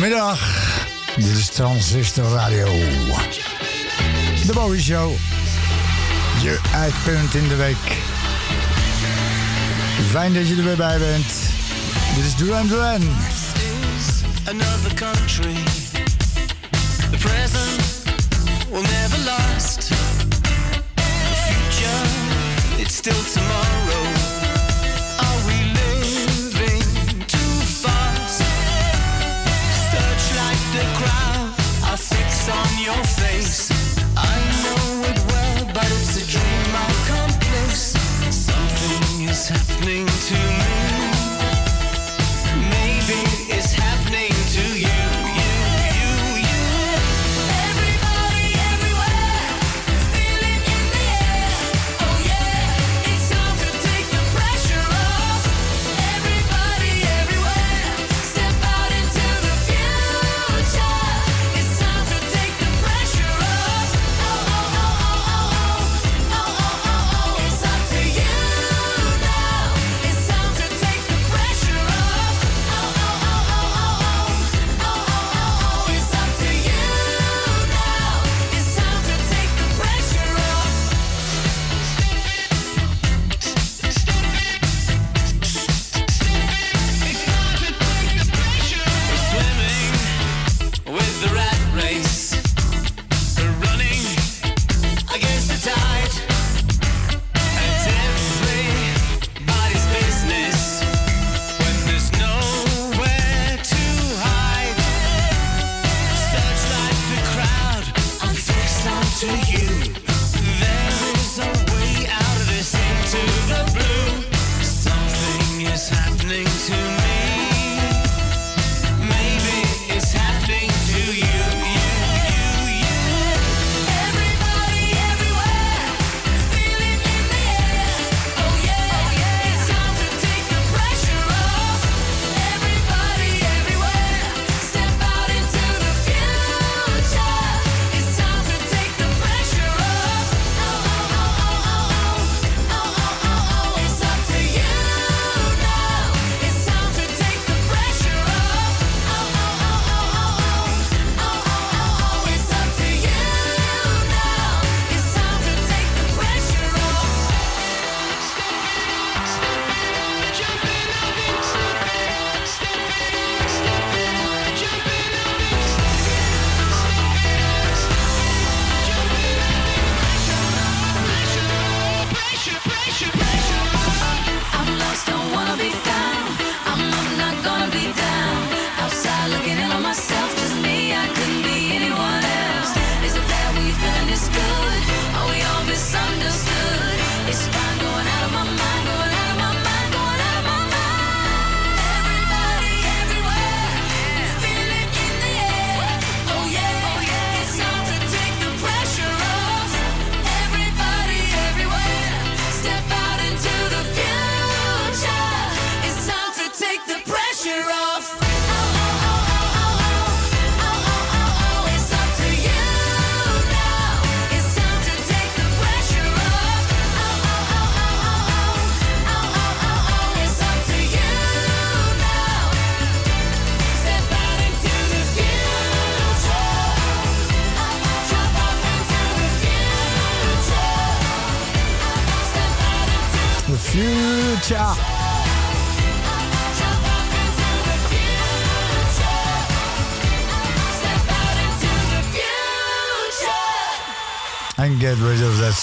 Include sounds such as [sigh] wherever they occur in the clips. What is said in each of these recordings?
Goedemiddag, dit is Transistor Radio. De Bowie Show. Je uitpunt in de week. Fijn dat je er weer bij bent. Dit is Duran Duran. Another country. The present will never last. The future, it's still tomorrow. Réveillon 6.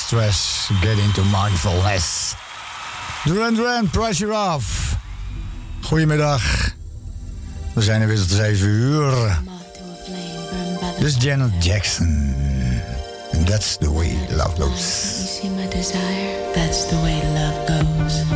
stress, get into mindfulness. Duran Duran, pressure off. Goedemiddag. We zijn er weer tot 7 uur. Dit is Janet Jackson. And that's the way love goes. You see my desire? That's the way love goes.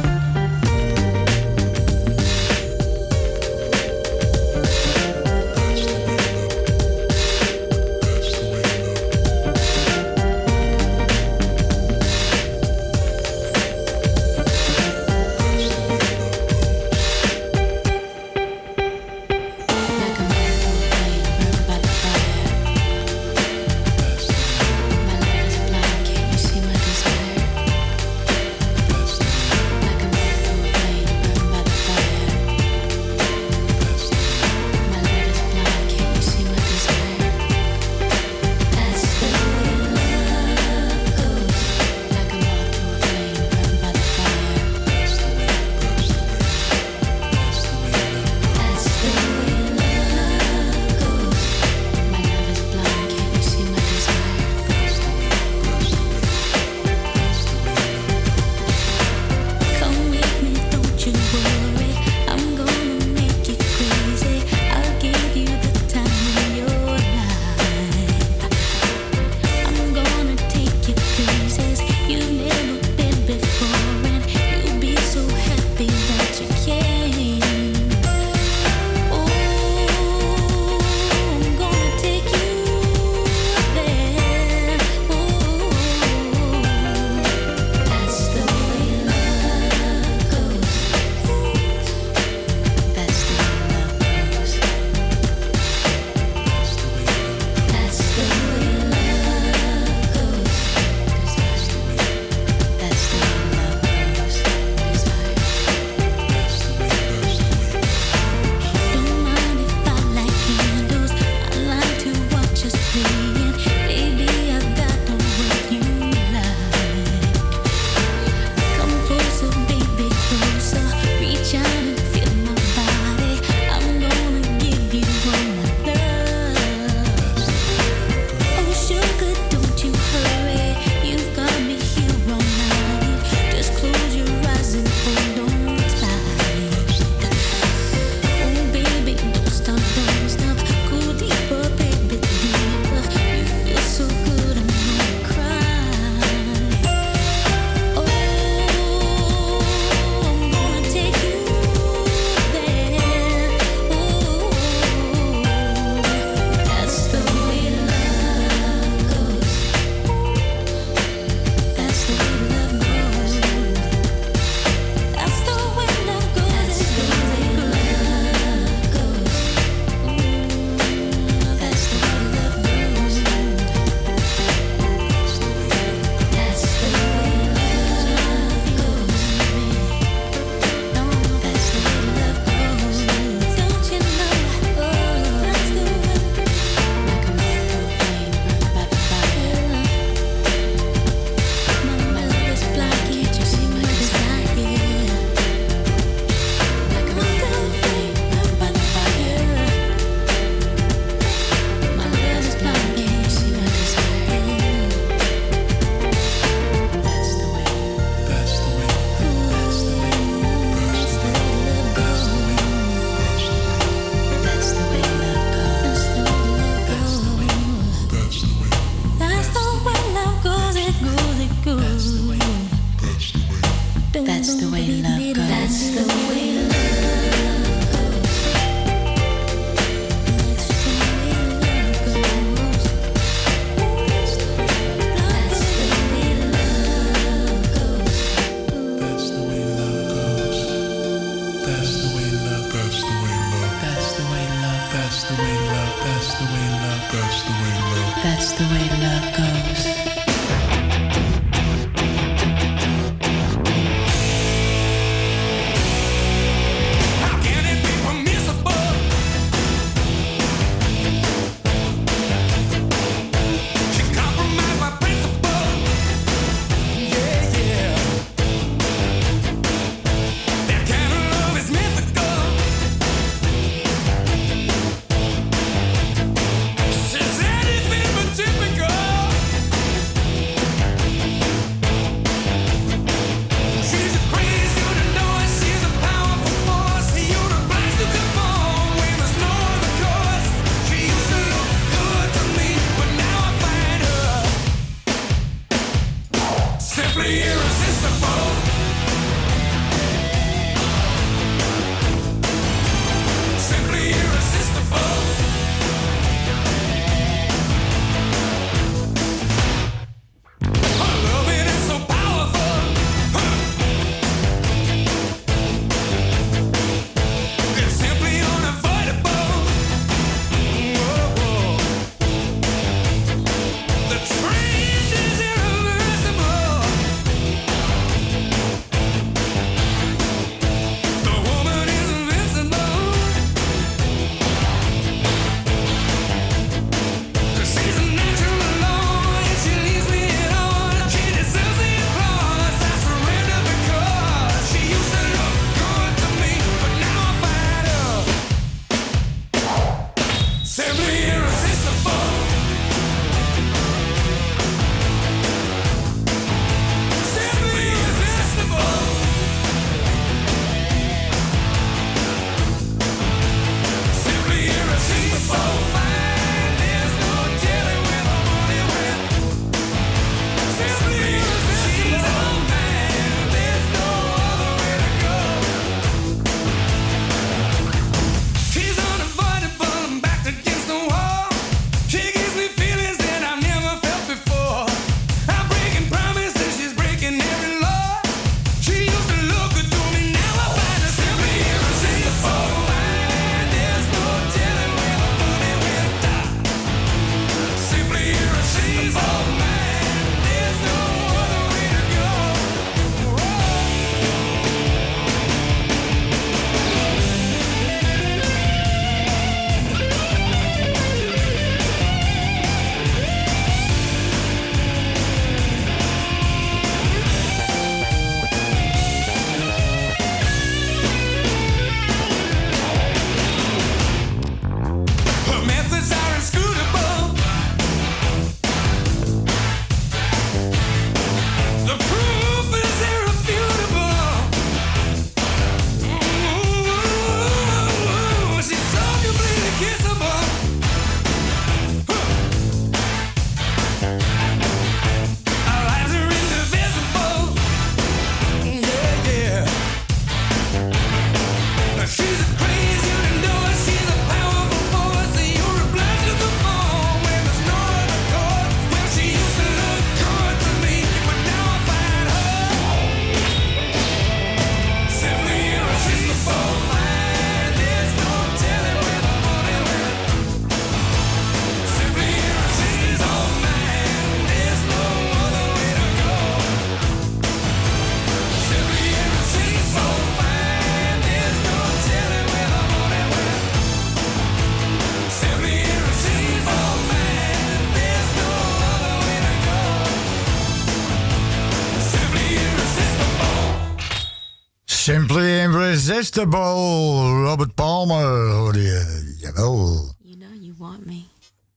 Mr Bowl Robert Palmer, hoorde je. Jawel. You know you want me.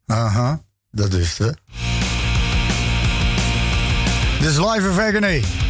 Aha, uh -huh, dat is het. Dit is Live of Agony.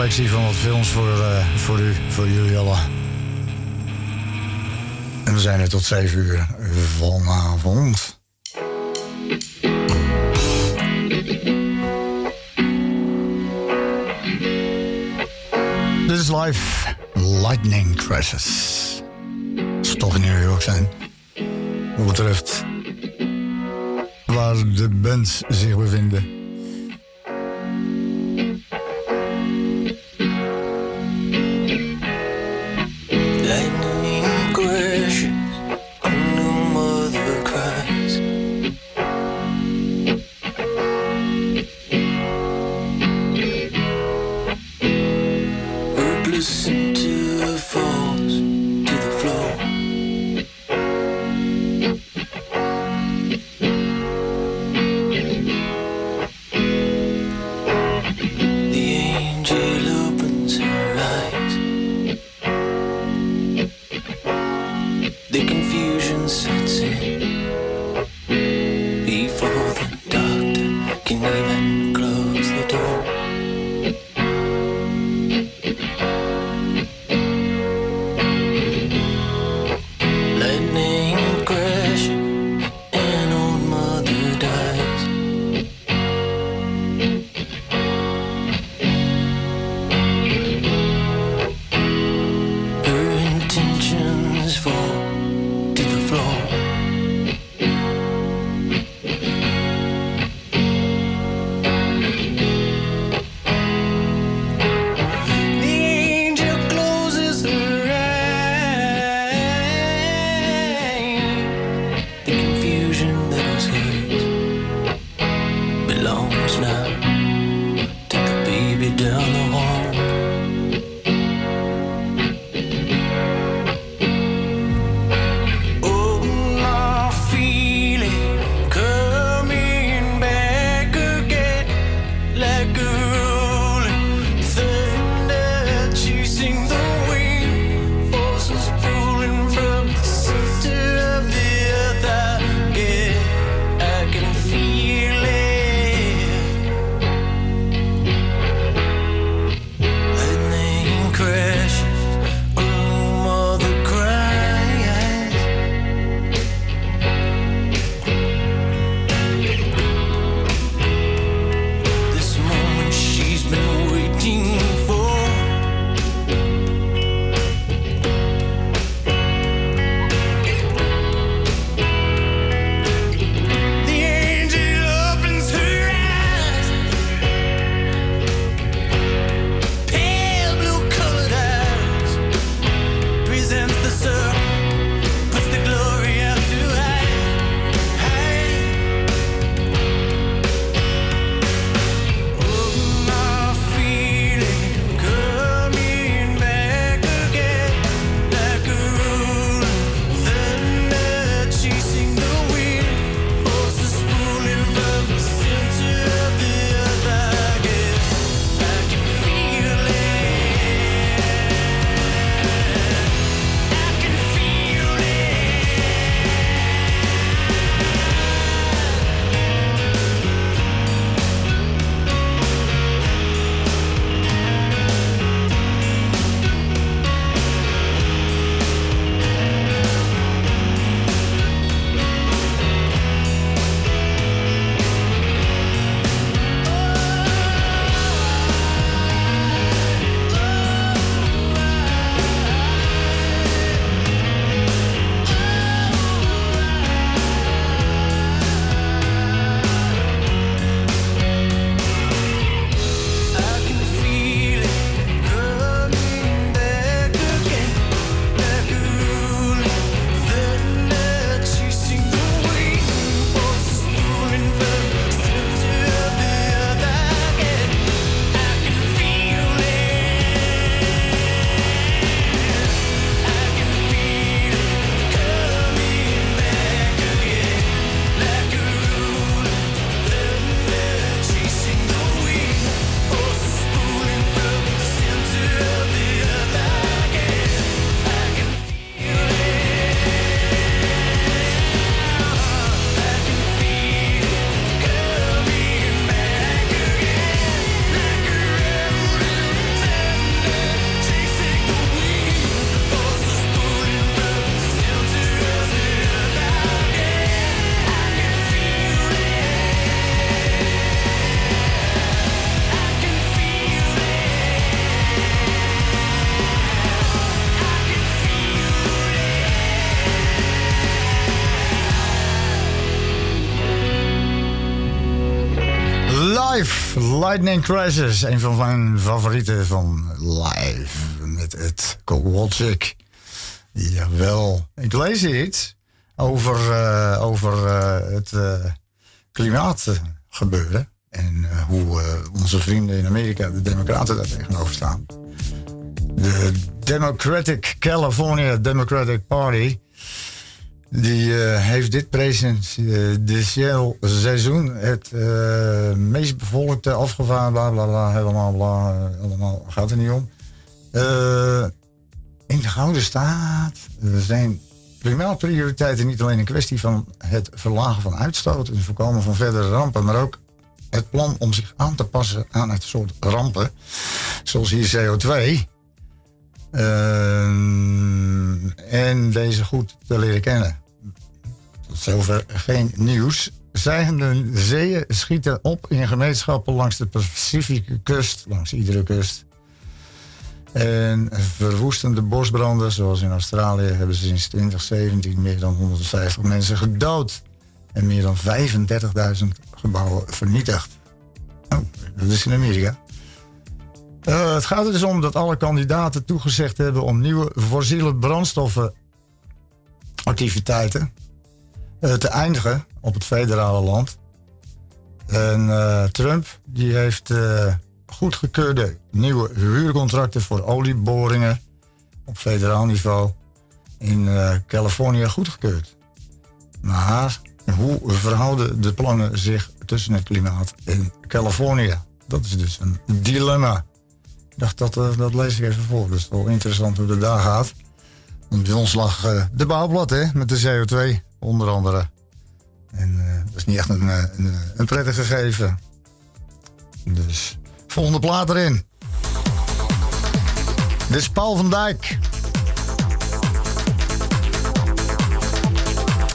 collectie van wat films voor, eh, voor u, voor jullie allen. En we zijn er tot 7 uur vanavond. Dit is live. Lightning Crashes. Als toch in New York zijn. Wat betreft waar de bands zich bevinden. Lightning Crisis. Een van mijn favorieten van live. Met het Kowalczyk. Jawel. Ik lees iets over, eh, over eh, het uh, klimaatgebeuren. En hoe onze vrienden in Amerika, de Democraten, daar tegenover staan. De Democratic California Democratic Party. Die eh, heeft dit presidentieel seizoen het eh, meest bevolkte afgevaardigd, bla bla bla, helemaal bla, eh, allemaal gaat er niet om. Eh, in de Gouden Staat eh, zijn klimaatprioriteiten niet alleen een kwestie van het verlagen van uitstoot en het voorkomen van verdere rampen, maar ook het plan om zich aan te passen aan het soort rampen, zoals hier CO2. Ehm, en deze goed te leren kennen. Tot zover geen nieuws. Zeigende zeeën schieten op in gemeenschappen langs de Pacifieke kust, langs iedere kust. En verwoestende bosbranden, zoals in Australië, hebben sinds 2017 meer dan 150 mensen gedood. En meer dan 35.000 gebouwen vernietigd. Oh, dat is in Amerika. Eh, het gaat er dus om dat alle kandidaten toegezegd hebben om nieuwe fossiele brandstoffenactiviteiten eh, te eindigen op het federale land. En eh, Trump die heeft goedgekeurde nieuwe huurcontracten voor olieboringen op federaal niveau in Californië goedgekeurd. Maar hoe verhouden de plannen zich tussen het klimaat en Californië? Dat is dus een dilemma. Dacht, dat, eh, dat lees ik even voor. Dat is wel interessant hoe het daar gaat. Want bij ons lag eh, de bouwblad hè, met de CO2, onder andere. En eh, dat is niet echt een, een, een prettig gegeven. Dus, volgende plaat erin. Dit is Paul van Dijk.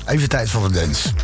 Even tijd voor de dance.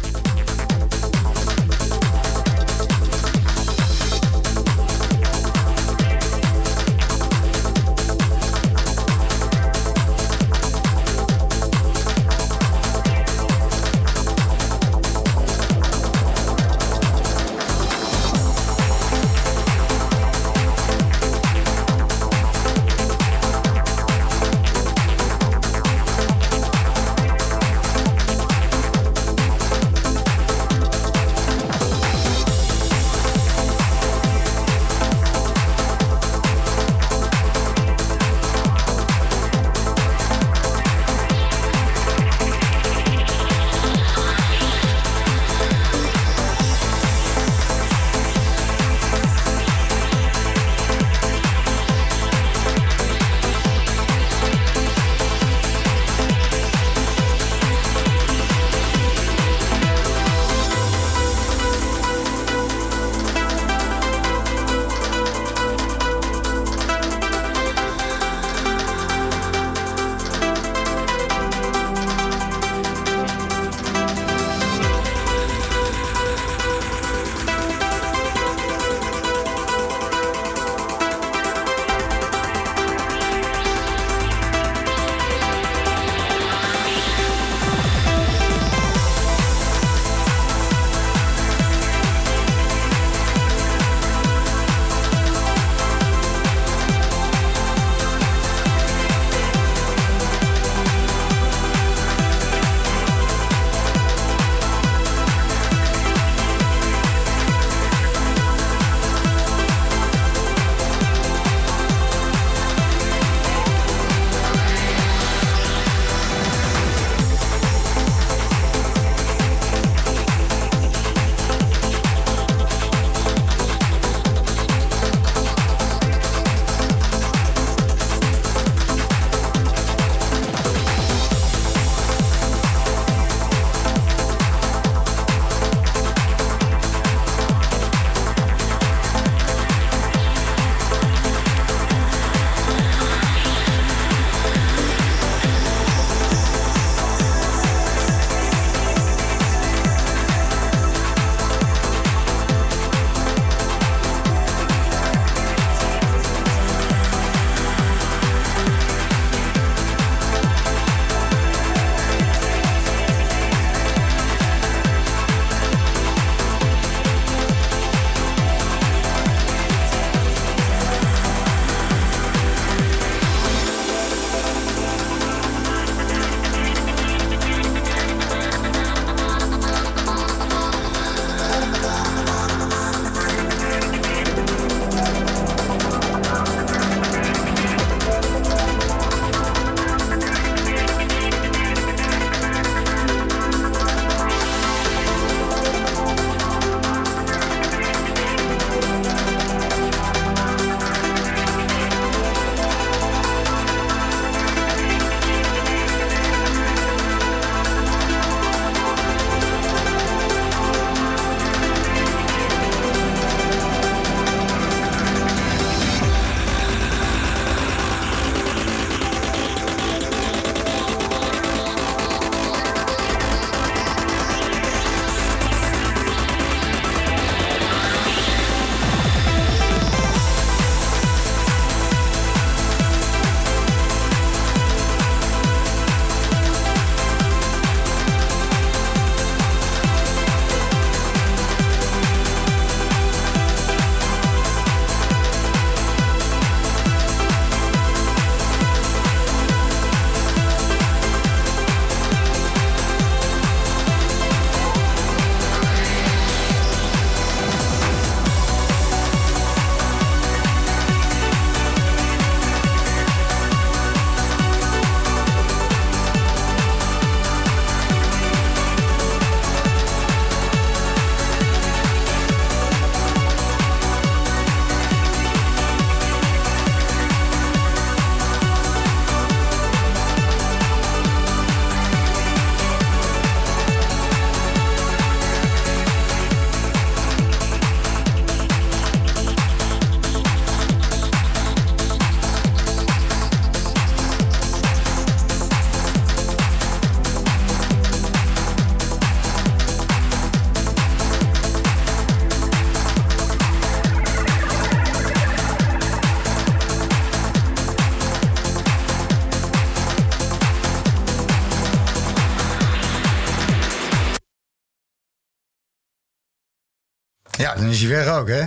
Weg ook, hè?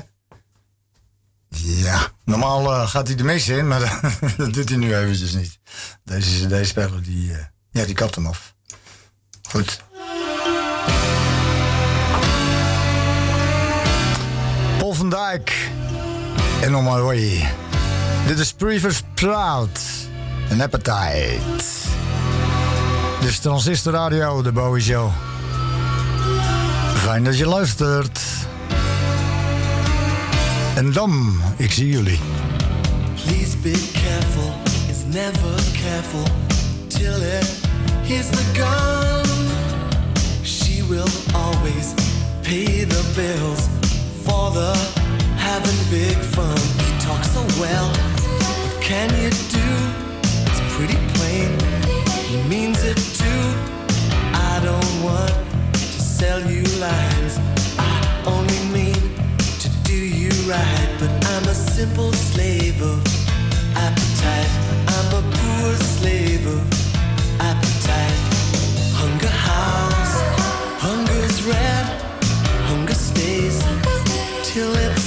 Ja, normaal eh, gaat hij de meeste in, maar [laughs] dat doet hij nu eventjes niet. Deze CD-speler, die, eh, ja, die kapt hem af. Goed. Paul van Dijk en My Way. Dit is Previous Proud en Appetite. Dit is Transistor Radio, de Bowie Show. Fijn dat je luistert. En dan, ik zie jullie. Please be careful, it's never careful till it hits the gun. She will always pay the bills for the having big fun. You talk so well, what can you do? It's pretty plain, he means it too. I don't want to sell you lines, I only mean right. But I'm a simple slave of appetite. I'm a poor slave of appetite. Hunger howls, hunger's red, hunger stays till it's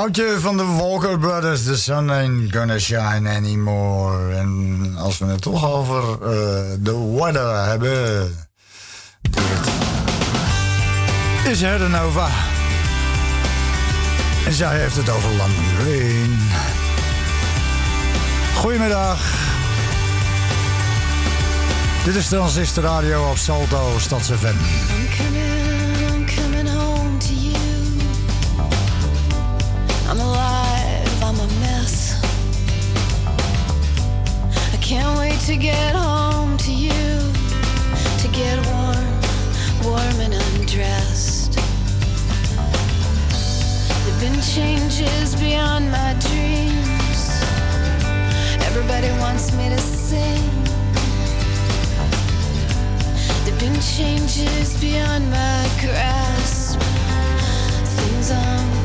Oudje van de Walker Brothers, The Sun Ain't Gonna Shine Anymore. En als we het toch over eh, de weather hebben... Dit is Herdenova. En zij heeft het over London. Goedemiddag. Dit is Transistor Radio op Salto, Stads FM. To get home to you. To get warm, warm and undressed. There've been changes beyond my dreams. Everybody wants me to sing. There've been changes beyond my grasp. Things I'm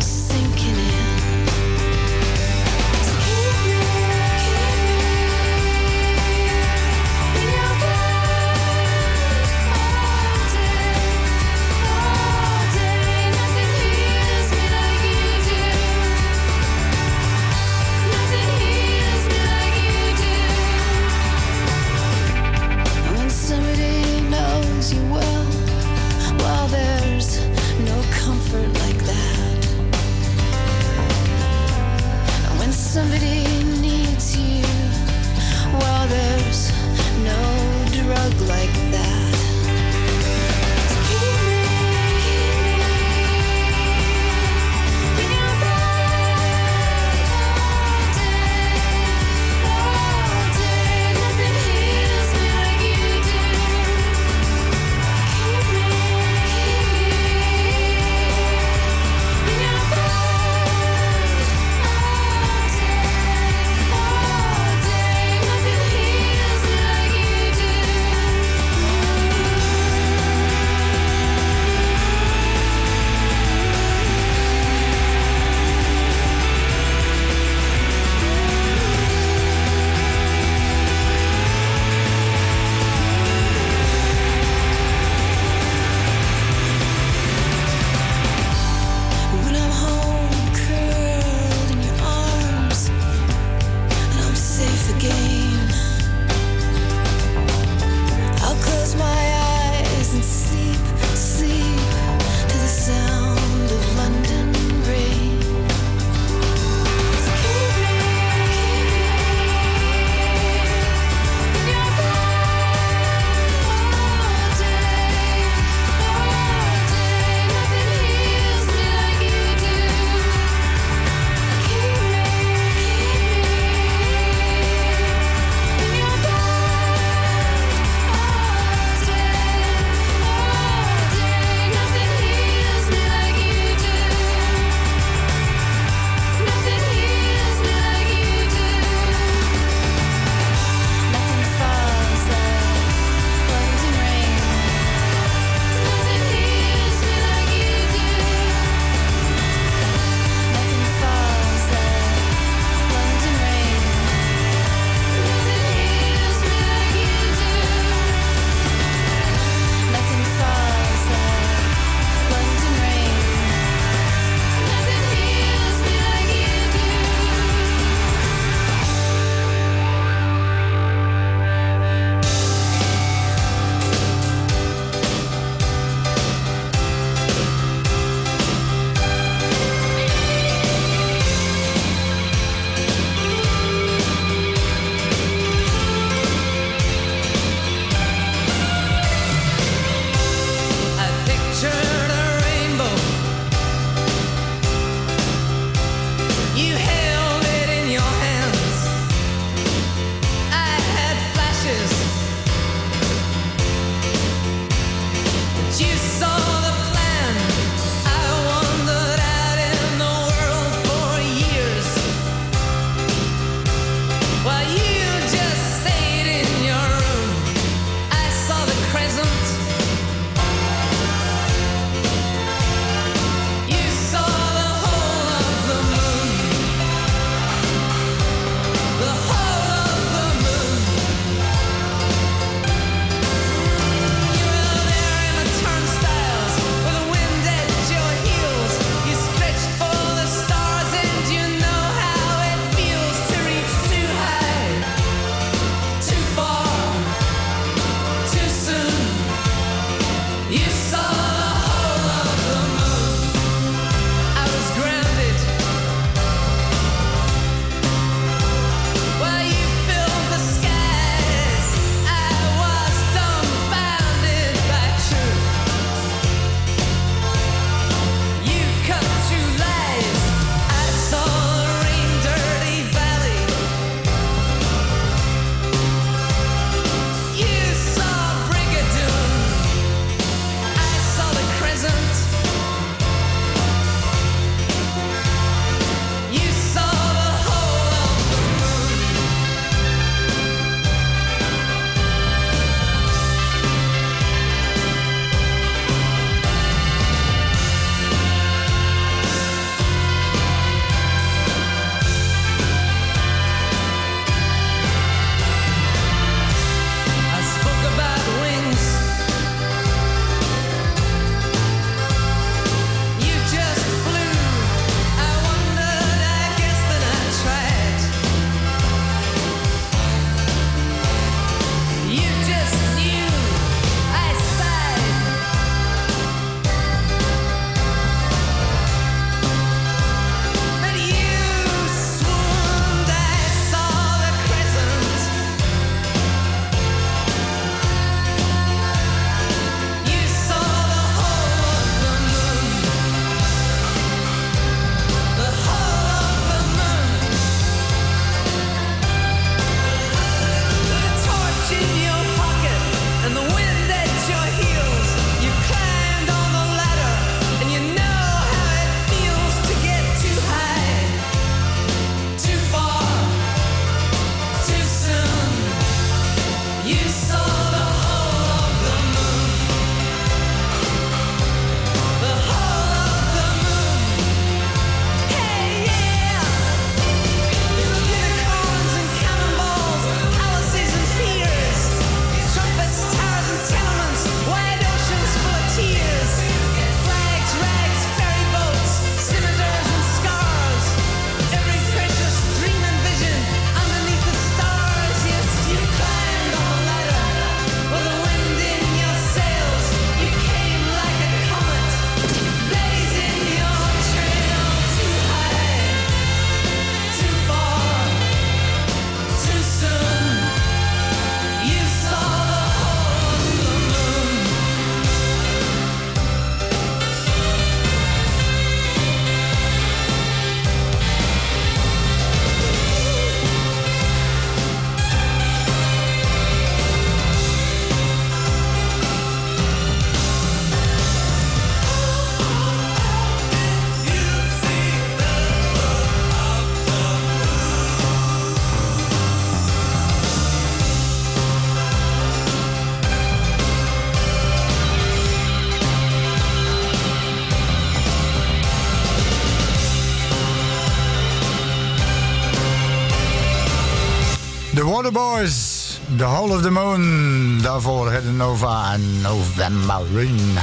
The Waterboys. The Hall of the Moon. Daarvoor het Nova en November Rain.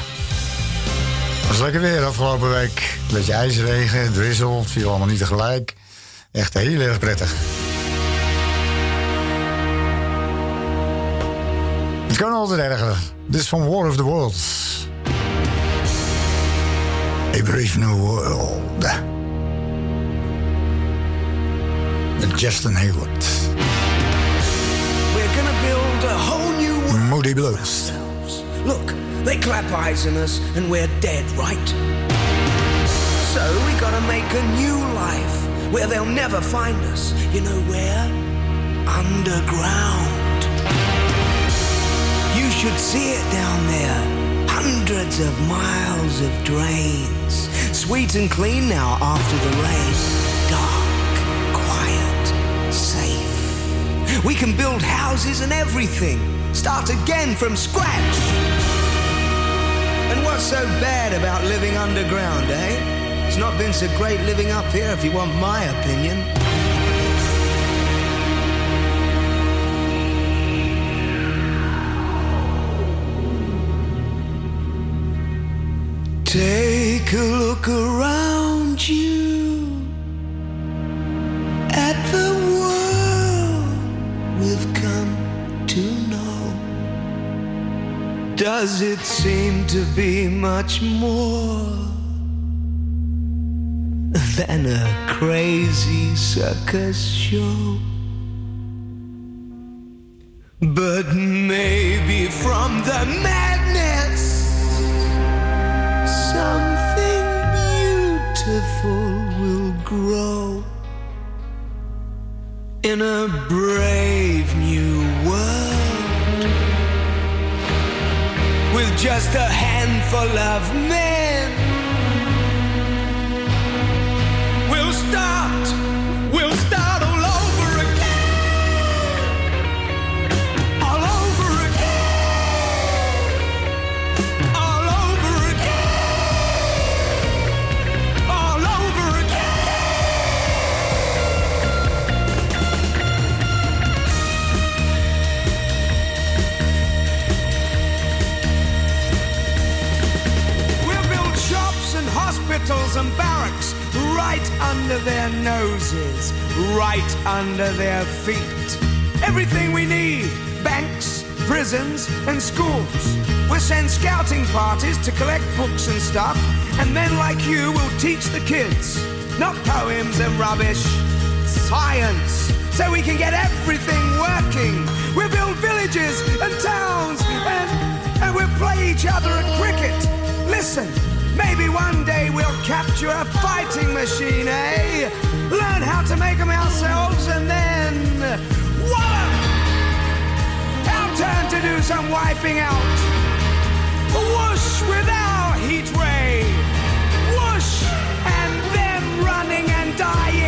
Was lekker weer afgelopen week. Beetje ijsregen, drizzle. Het viel allemaal niet tegelijk. Echt heel erg prettig. Het kan altijd erger. Dit is van War of the Worlds. A Brave New World. Met Justin Hayward. Moody Blues. ourselves. Look, they clap eyes on us and we're dead, right? So we gotta make a new life where they'll never find us. You know where? Underground. You should see it down there. Hundreds of miles of drains. Sweet and clean now after the rain. Dark, We can build houses and everything. Start again from scratch. And what's so bad about living underground, eh? It's not been so great living up here, if you want my opinion. Take a look around you Does it seem to be much more than a crazy circus show? But maybe from the madness, something beautiful will grow in a brave new world just a handful of men. We'll start, hospitals and barracks right under their noses, right under their feet. Everything we need banks, prisons, and schools. We'll send scouting parties to collect books and stuff, and then, like you, we'll teach the kids. Not poems and rubbish, science, so we can get everything working. We'll build villages and towns, and, and we'll play each other at cricket. Listen, maybe one day we'll capture a fighting machine, eh? Learn how to make them ourselves, and then. Wallop! Our turn to do some wiping out. Whoosh with our heat ray. Whoosh! And them running and dying.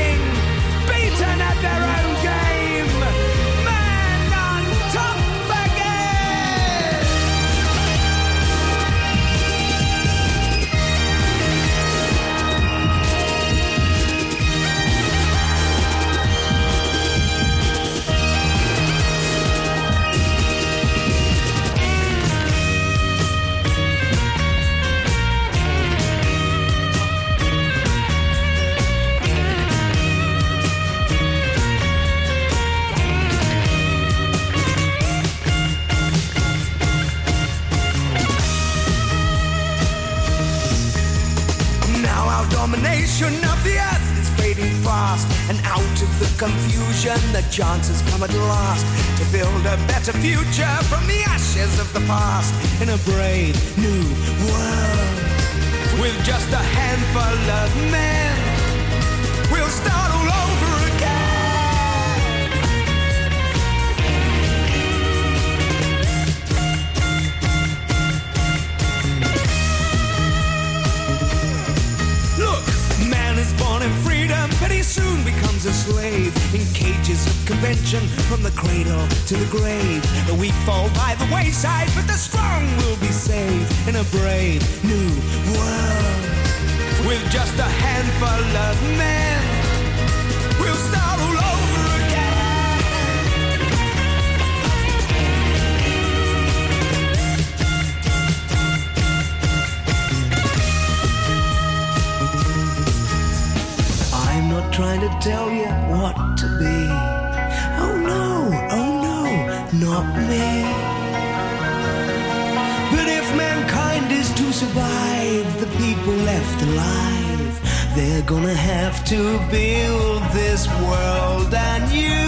Domination of the earth is fading fast, and out of the confusion, the chance has come at last to build a better future from the ashes of the past in a brave new world. With just a handful of men, we'll start in cages of convention from the cradle to the grave. The weak fall by the wayside, but the strong will be saved in a brave new world. With just a handful of men, we'll start all over again. I'm not trying to tell you what not me. But if mankind is to survive, the people left alive, they're gonna have to build this world and you.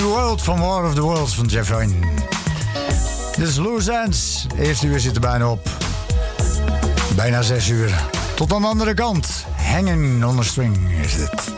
New World van War of the Worlds van Jeff Hyne. Dit is Loose Ends. Eerste uur zit er bijna op. Bijna zes uur. Tot aan de andere kant. Hengen on string is het.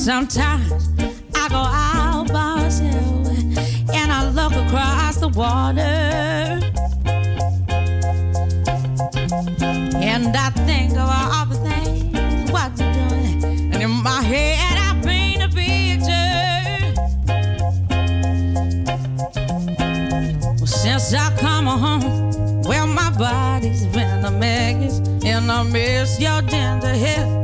Sometimes I go out by myself and I look across the water. And I think of all the things what you're doing. And in my head, I paint a picture. Well, since I come home, well, my body's been a mess. And I miss your ginger hair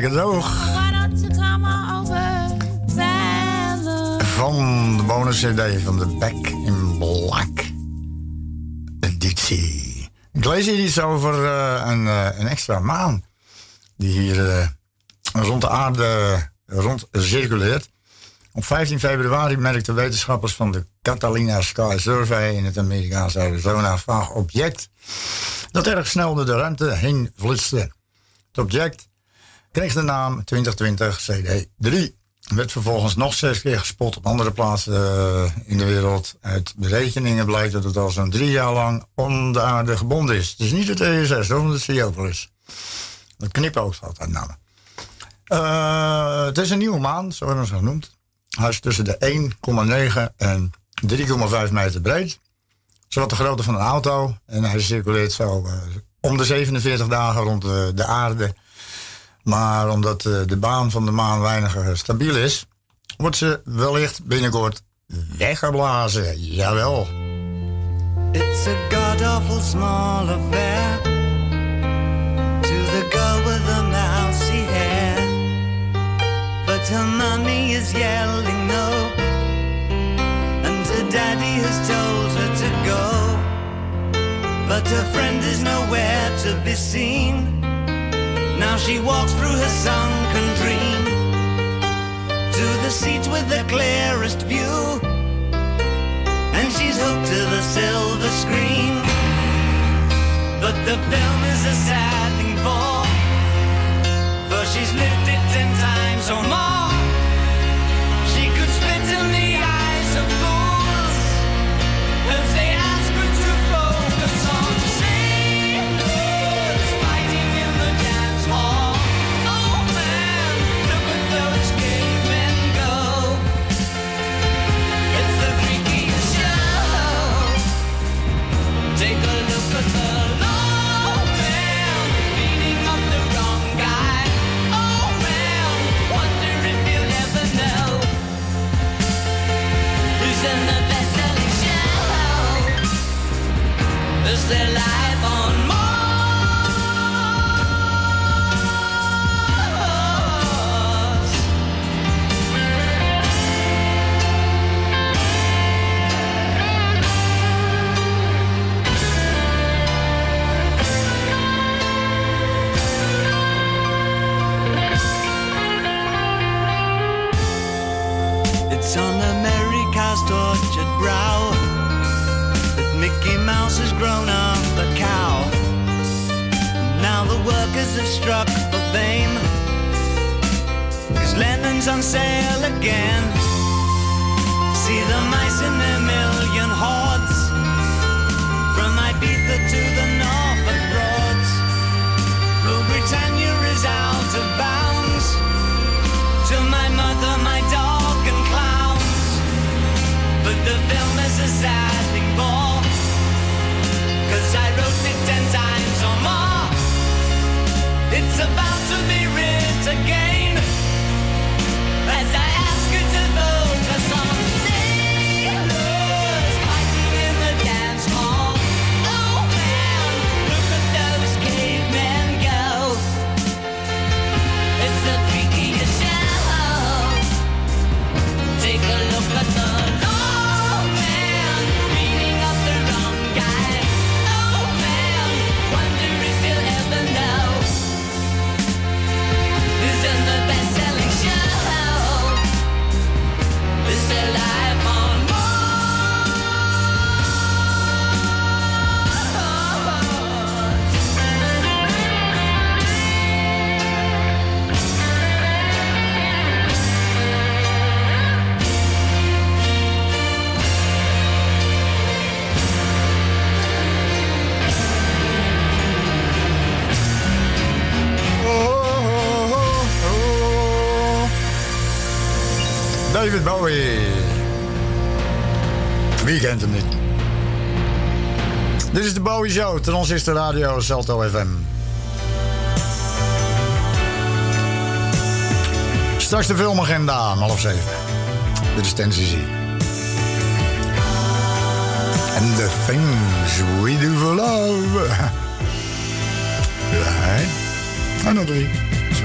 lekker droog. Van de bonus CD van de Back in Black editie. Ik lees hier iets over eh, een, eh, een extra maan. Die hier eh, rond de aarde rond circuleert. Op 15 februari merkten wetenschappers van de Catalina Sky Survey in het Amerikaanse Arizona vaag object dat erg snel door de ruimte heen flitste. Het object kreeg de naam 2020 CD3. Werd vervolgens nog zes keer gespot op andere plaatsen eh, in de wereld. Uit berekeningen blijkt dat het al zo'n drie jaar lang om de aarde gebonden is. Het is niet het ESS, dat is het Siopolis. Dat knipoogt altijd namen. Eh het is een nieuwe maan, zo hebben we het genoemd. Hij is tussen de 1,9 en 3,5 meter breed. Zowat de grootte van een auto. En hij circuleert zo eh, om de 47 dagen rond de aarde. Maar omdat eh, de baan van de maan weinig eh, stabiel is, wordt ze wellicht binnenkort weggeblazen. Jawel. It's a god awful small affair to the girl with the mousy hair. But her money is yelling no, and her daddy has told her to go. But her friend is nowhere to be seen. Now she walks through her sunken dream to the seats with the clearest view, and she's hooked to the silver screen. But the film is a sad thing for, for she's lived it ten times or more. She could spit in the It's on America's tortured brow house has grown up a cow. Now the workers have struck for fame. Cause lemon's on sale again. See the mice in their million hordes. Show. Transistor is de radio Salto FM. Straks de filmagenda om half zeven. Dit is Tennessee. And the things we do for love. [laughs] Ja, hè? Oh, nog drie. is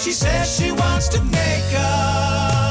she says she wants to make up.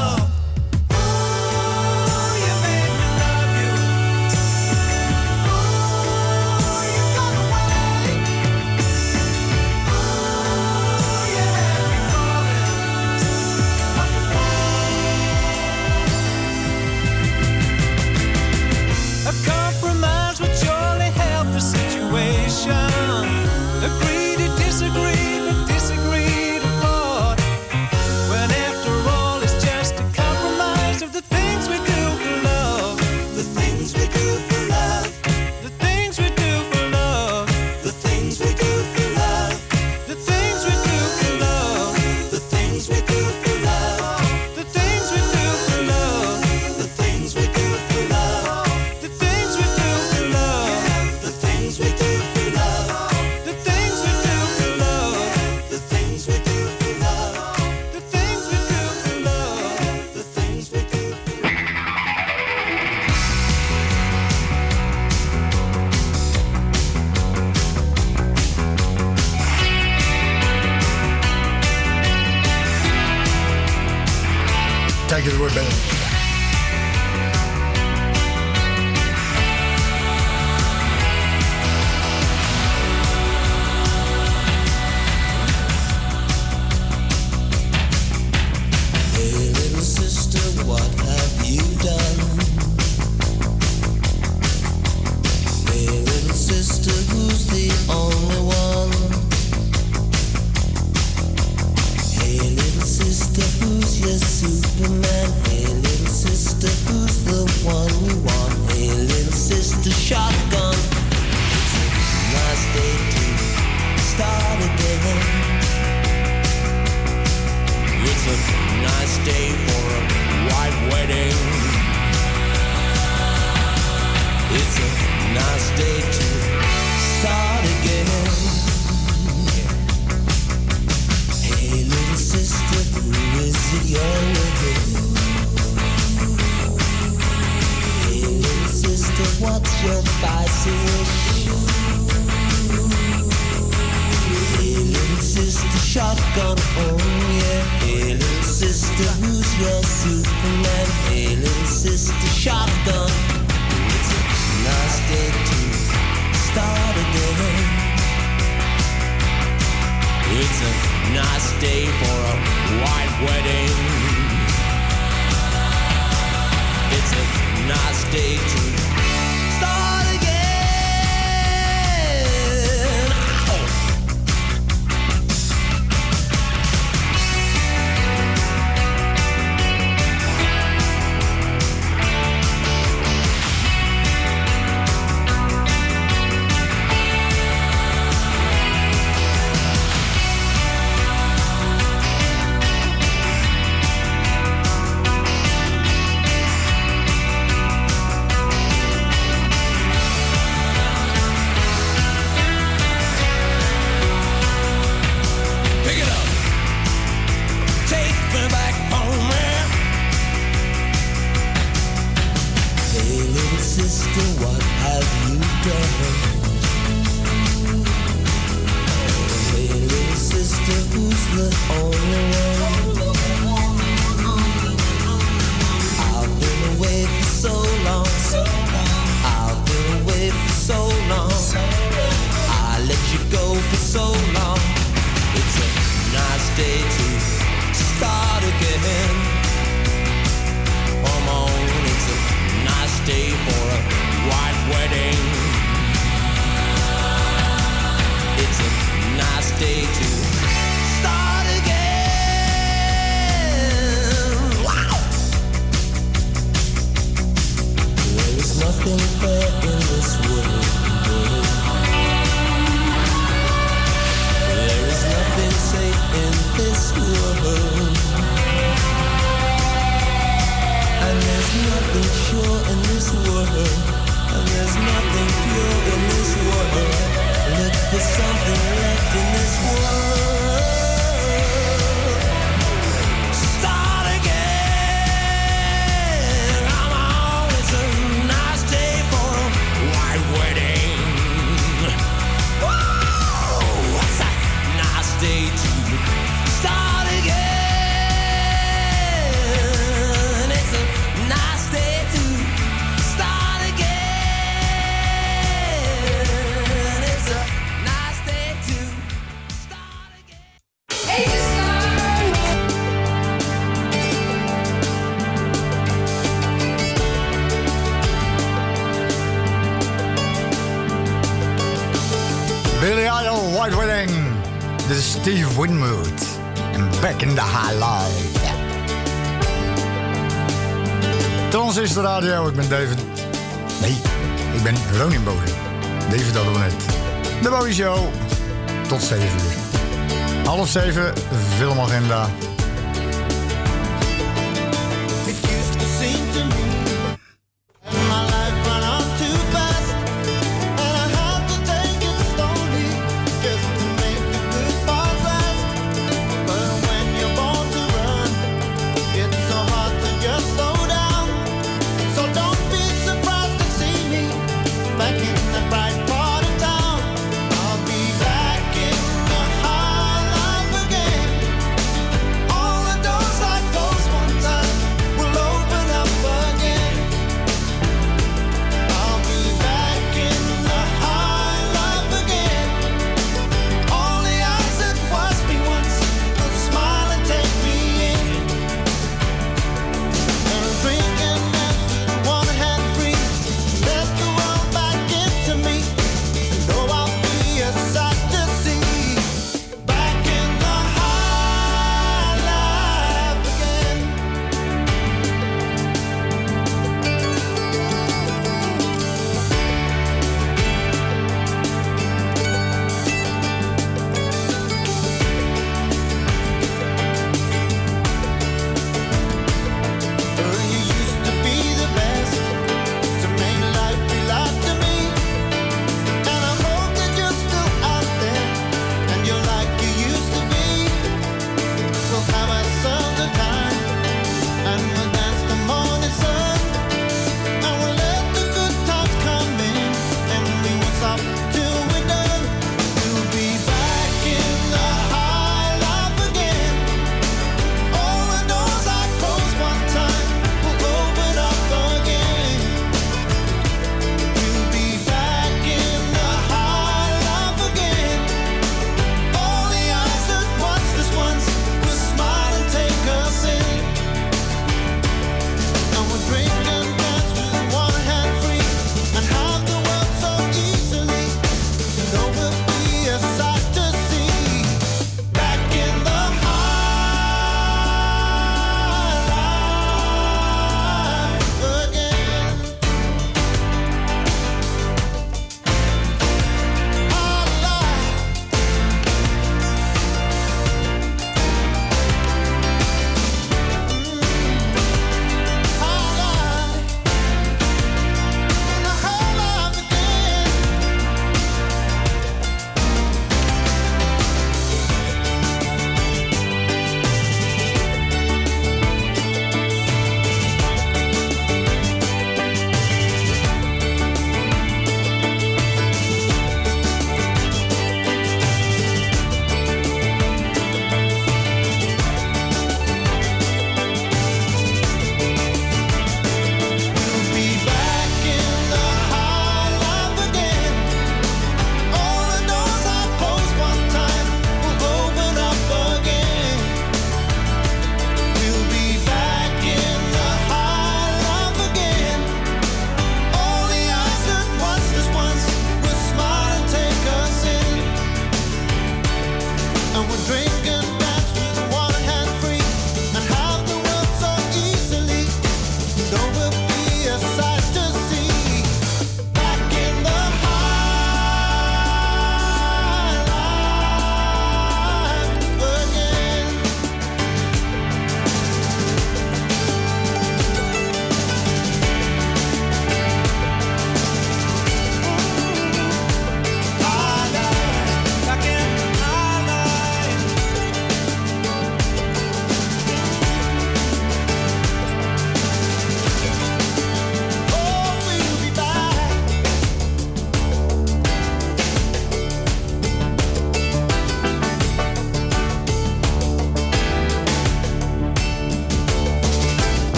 Ben David.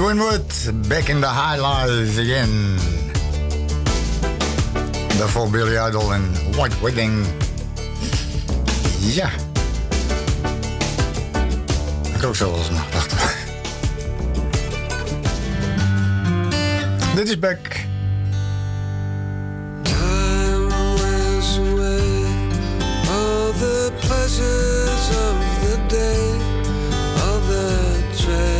Winwood, back in the high life again. Daarvoor Billy Idol en White Wedding. Ja. Ik ook zo wel eens nacht Dit is back. The pleasures of the day, the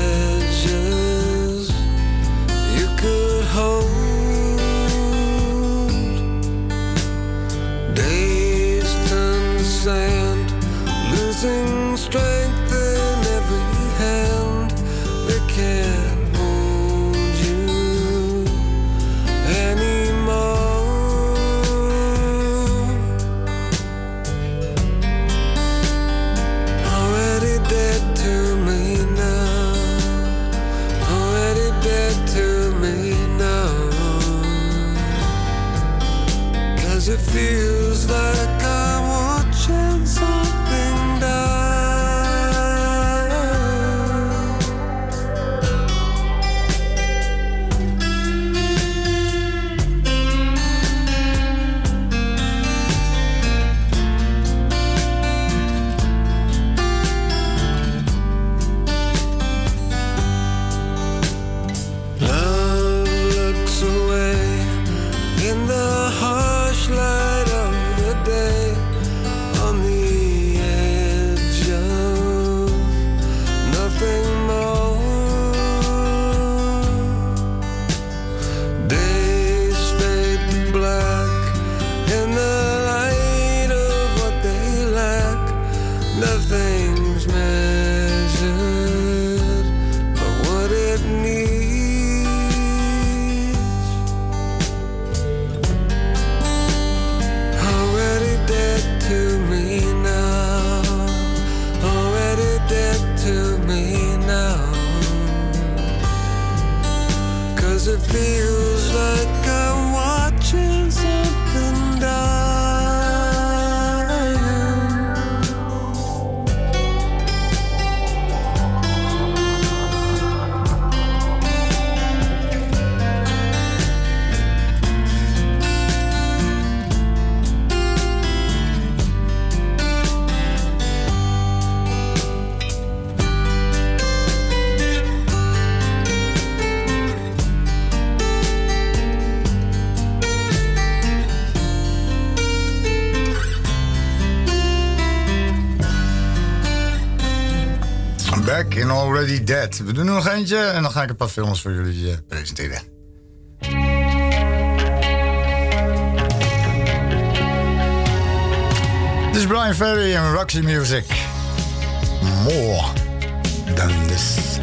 same We doen er nog eentje en dan ga ik een paar films voor jullie eh, presenteren. Dit is Brian Ferry en Roxy Music. More than this.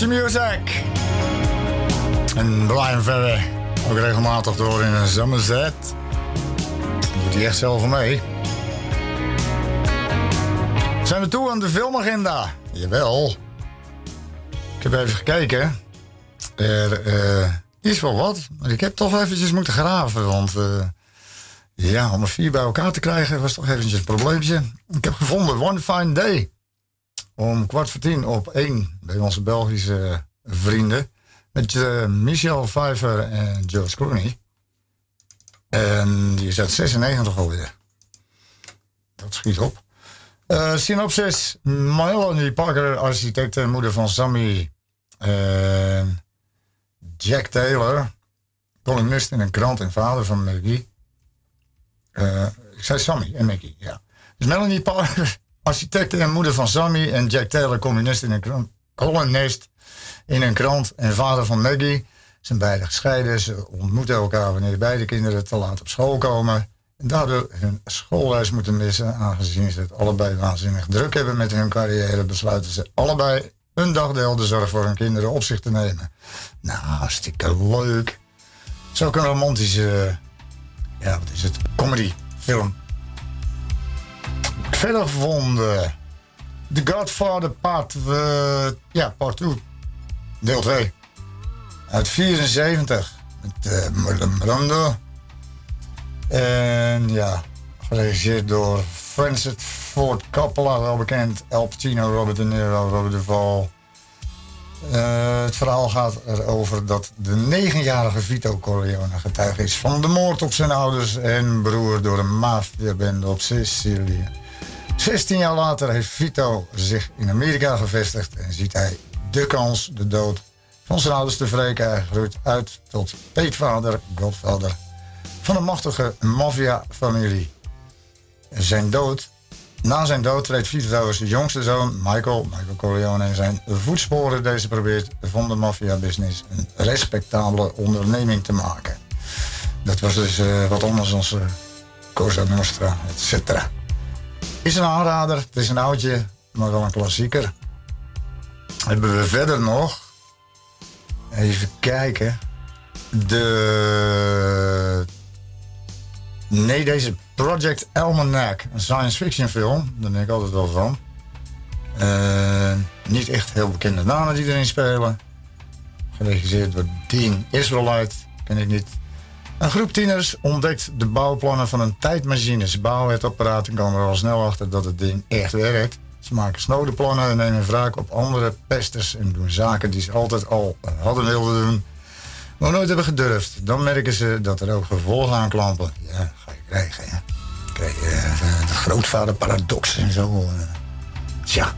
Roxy Music. En Brian Ferry. Ook regelmatig door in een Somerset. Doet hij echt zelf mee. Zijn we toe aan de filmagenda? Jawel. Ik heb even gekeken. Er eh, is wel wat. Maar ik heb toch eventjes moeten graven. Want eh, ja, om er vier bij elkaar te krijgen was toch eventjes een probleempje. Ik heb gevonden One Fine Day. Om kwart voor tien op één bij onze Belgische vrienden. Met eh, Michel Pfeiffer en George Clooney. En die is uit 96 alweer. Dat schiet op. Eh, synopsis. Melanie Parker, architect en moeder van Sammy. En Jack Taylor, columnist in een krant en vader van Maggie. Eh, ik zei Sammy en Maggie, ja. Dus Melanie Parker, architect en moeder van Sammy. En Jack Taylor, columnist in een krant, columnist in een krant en vader van Maggie. Zijn beide gescheiden. Ze ontmoeten elkaar wanneer beide kinderen te laat op school komen. En daardoor hun schoolreis moeten missen. Aangezien ze het allebei waanzinnig druk hebben met hun carrière, besluiten ze allebei een dagdeel de zorg voor hun kinderen op zich te nemen. Nou, hartstikke leuk. Het is ook een romantische, ja, wat is het, comedy film. Verder gevonden The Godfather Part, eh, ja, Part 2, deel 2. Uit 74 met eh, Marlon Brando. En ja, geregisseerd door Francis Ford Coppola, wel bekend. Al Pacino, Robert De Niro, Robert Duvall. Eh, het verhaal gaat erover dat de negenjarige Vito Corleone getuige is van de moord op zijn ouders en broer door een maffiabende op Sicilië. 16 jaar later heeft Vito zich in Amerika gevestigd en ziet hij de kans de dood van zijn ouders te wreken. Hij groeit uit tot peetvader, godvader van een machtige maffia-familie. Zijn dood, na zijn dood treedt Vito's jongste zoon Michael, Michael Corleone, in zijn voetsporen. Deze probeert van de maffia-business een respectabele onderneming te maken. Dat was dus eh, wat anders dan uh, Cosa Nostra, et cetera. Is een aanrader, het is een oudje, maar wel een klassieker. Hebben we verder nog, even kijken, de Nee, deze Project Almanac, een science fiction film, daar ben ik altijd wel van. Eh, niet echt heel bekende namen die erin spelen. Geregisseerd door Dean Israelite, ken ik niet. Een groep tieners ontdekt de bouwplannen van een tijdmachine. Ze bouwen het apparaat en komen er al snel achter dat het ding echt werkt. Ze maken snode plannen en nemen wraak op andere pesters en doen zaken die ze altijd al hadden willen doen maar nooit hebben gedurfd. Dan merken ze dat er ook gevolgen aan klampen. Ja, ga je krijgen, ja. Krijg je eh, de grootvaderparadox en zo. eh. Tja.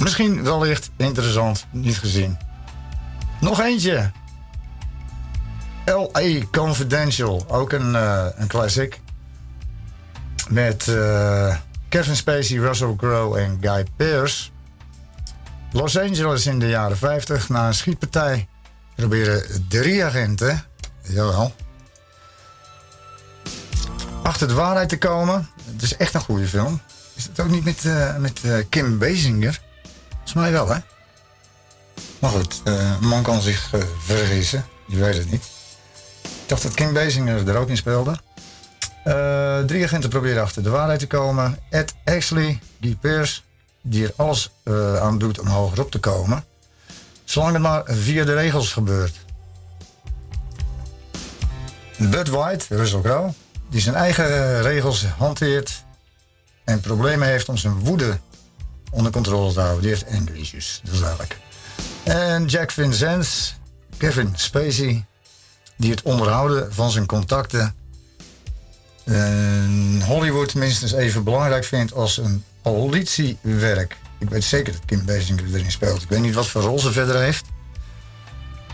Misschien wellicht interessant, niet gezien. Nog eentje. L.A. Confidential, ook een, eh, een classic. Met eh, Kevin Spacey, Russell Crowe en Guy Pearce. Los Angeles in de jaren 50 na een schietpartij proberen drie agenten, jawel, achter de waarheid te komen. Het is echt een goede film. Is het ook niet met, eh, met Kim Basinger? Volgens mij wel, hè? Maar goed, een man kan zich eh, vergissen. Je weet het niet. Dacht dat Kim Basinger er ook in speelde. Eh, drie agenten proberen achter de waarheid te komen. Ed Ashley, Pearce, die er alles eh, aan doet om hogerop te komen. Zolang het maar via de regels gebeurt. Bud White, Russell Crowe, die zijn eigen eh, regels hanteert en problemen heeft om zijn woede onder controle te houden. Die heeft anger issues, dat is duidelijk. En Jack Vincennes, Kevin Spacey, die het onderhouden van zijn contacten in Hollywood minstens even belangrijk vindt als een politiewerk. Ik weet zeker dat Kim Basinger erin speelt. Ik weet niet wat voor rol ze verder heeft.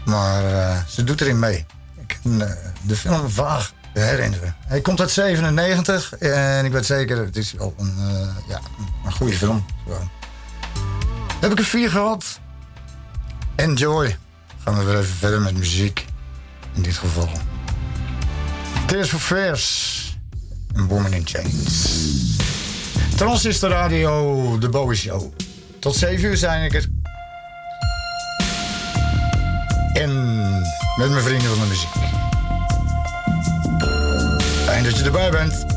Maar eh, ze doet erin mee. Ik kan eh, de film vaag herinneren. Hij komt uit 97 en ik weet zeker, het is wel een, eh, ja, een goede film. Gewoon. Heb ik er vier gehad? Enjoy. Gaan we weer even verder met muziek in dit geval. Tears for Fears en Woman in Chains. Transistor Radio, de Bowie Show. Tot 7 uur zijn ik het. En met mijn vrienden van de muziek. Fijn dat je erbij bent.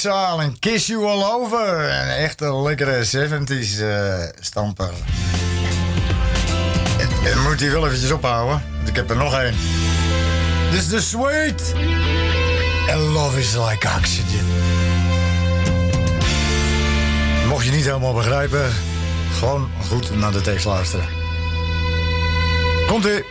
Exile en Kiss You All Over. Een echte lekkere 70s eh, stamper. Ik moet die wel eventjes ophouden, want ik heb er nog één. Dus This is the sweet. And love is like oxygen. Mocht je niet helemaal begrijpen, gewoon goed naar de tekst luisteren. Komt-ie.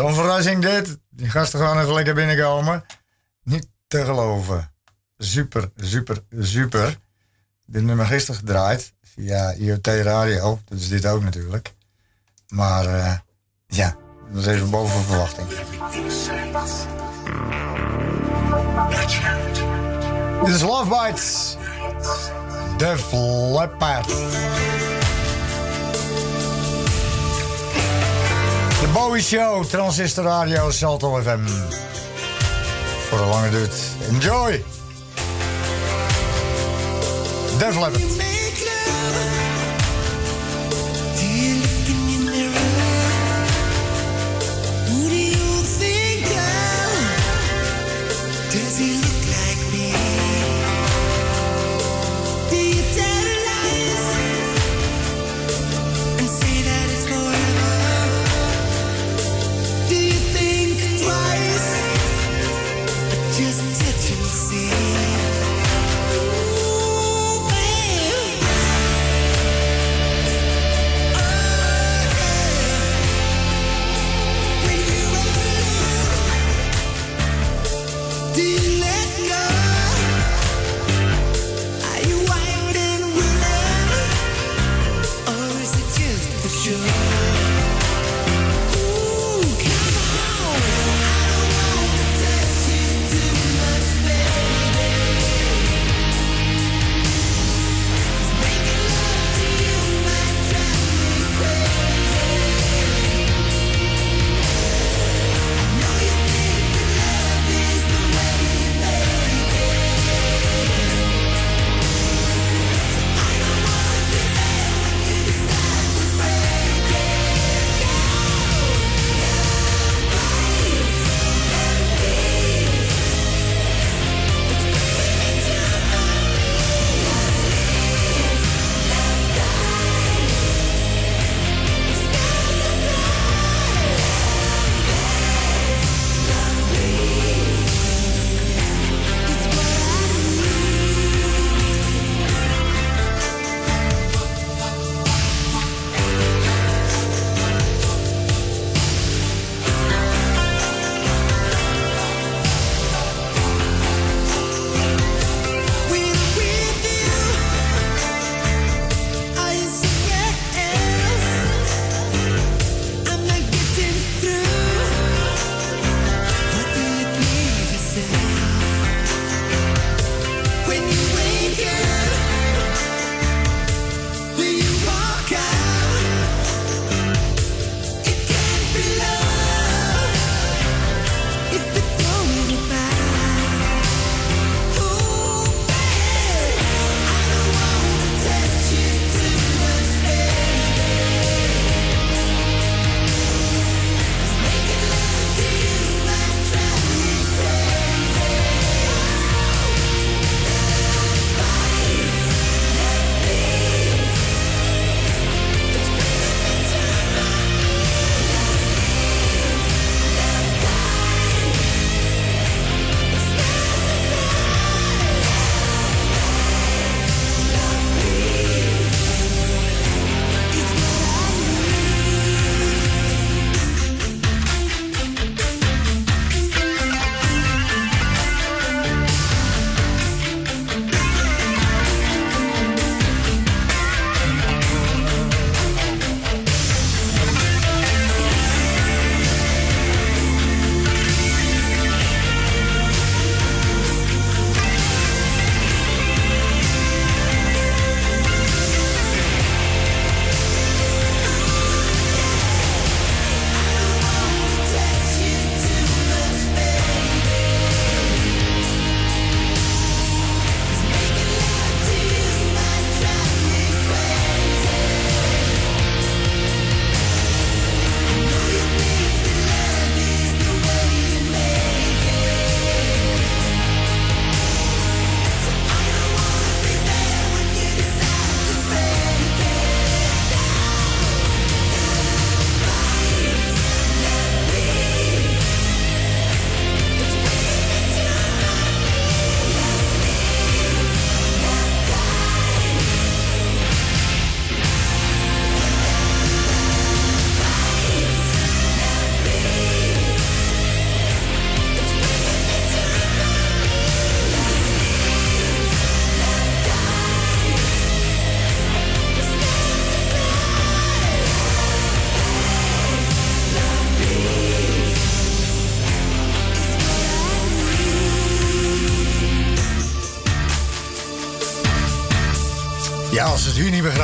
Zo'n verrassing, dit. Die gasten gewoon even lekker binnenkomen. Niet te geloven. Super, super, super. Dit nummer gisteren gedraaid via IoT Radio. Dat is dit ook natuurlijk. Maar eh, ja, dat is even boven verwachting. Dit is Love Bites. Def Leppard. De Bowie Show, Transistor Radio, Salto FM. Voor een lange duurt. Enjoy! Def Leppard.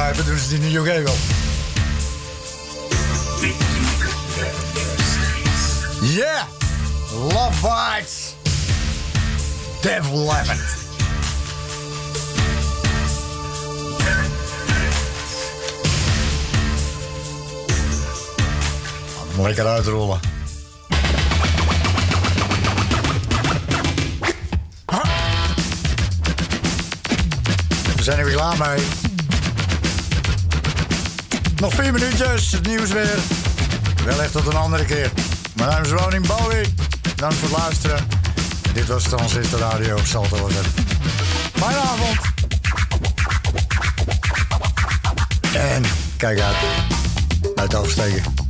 Begrijpen, doen ze het in de UK wel. Yeah! Love Bites! Lemon. Laat hem Lekker uitrollen. We zijn er weer klaar mee. Nog vier minuutjes, het nieuws weer. Wel echt tot een andere keer. Mijn naam is Ronin Bowie. Dank voor het luisteren. Dit was Transistor Radio op het. Fijne avond. En kijk uit. Uit oversteken.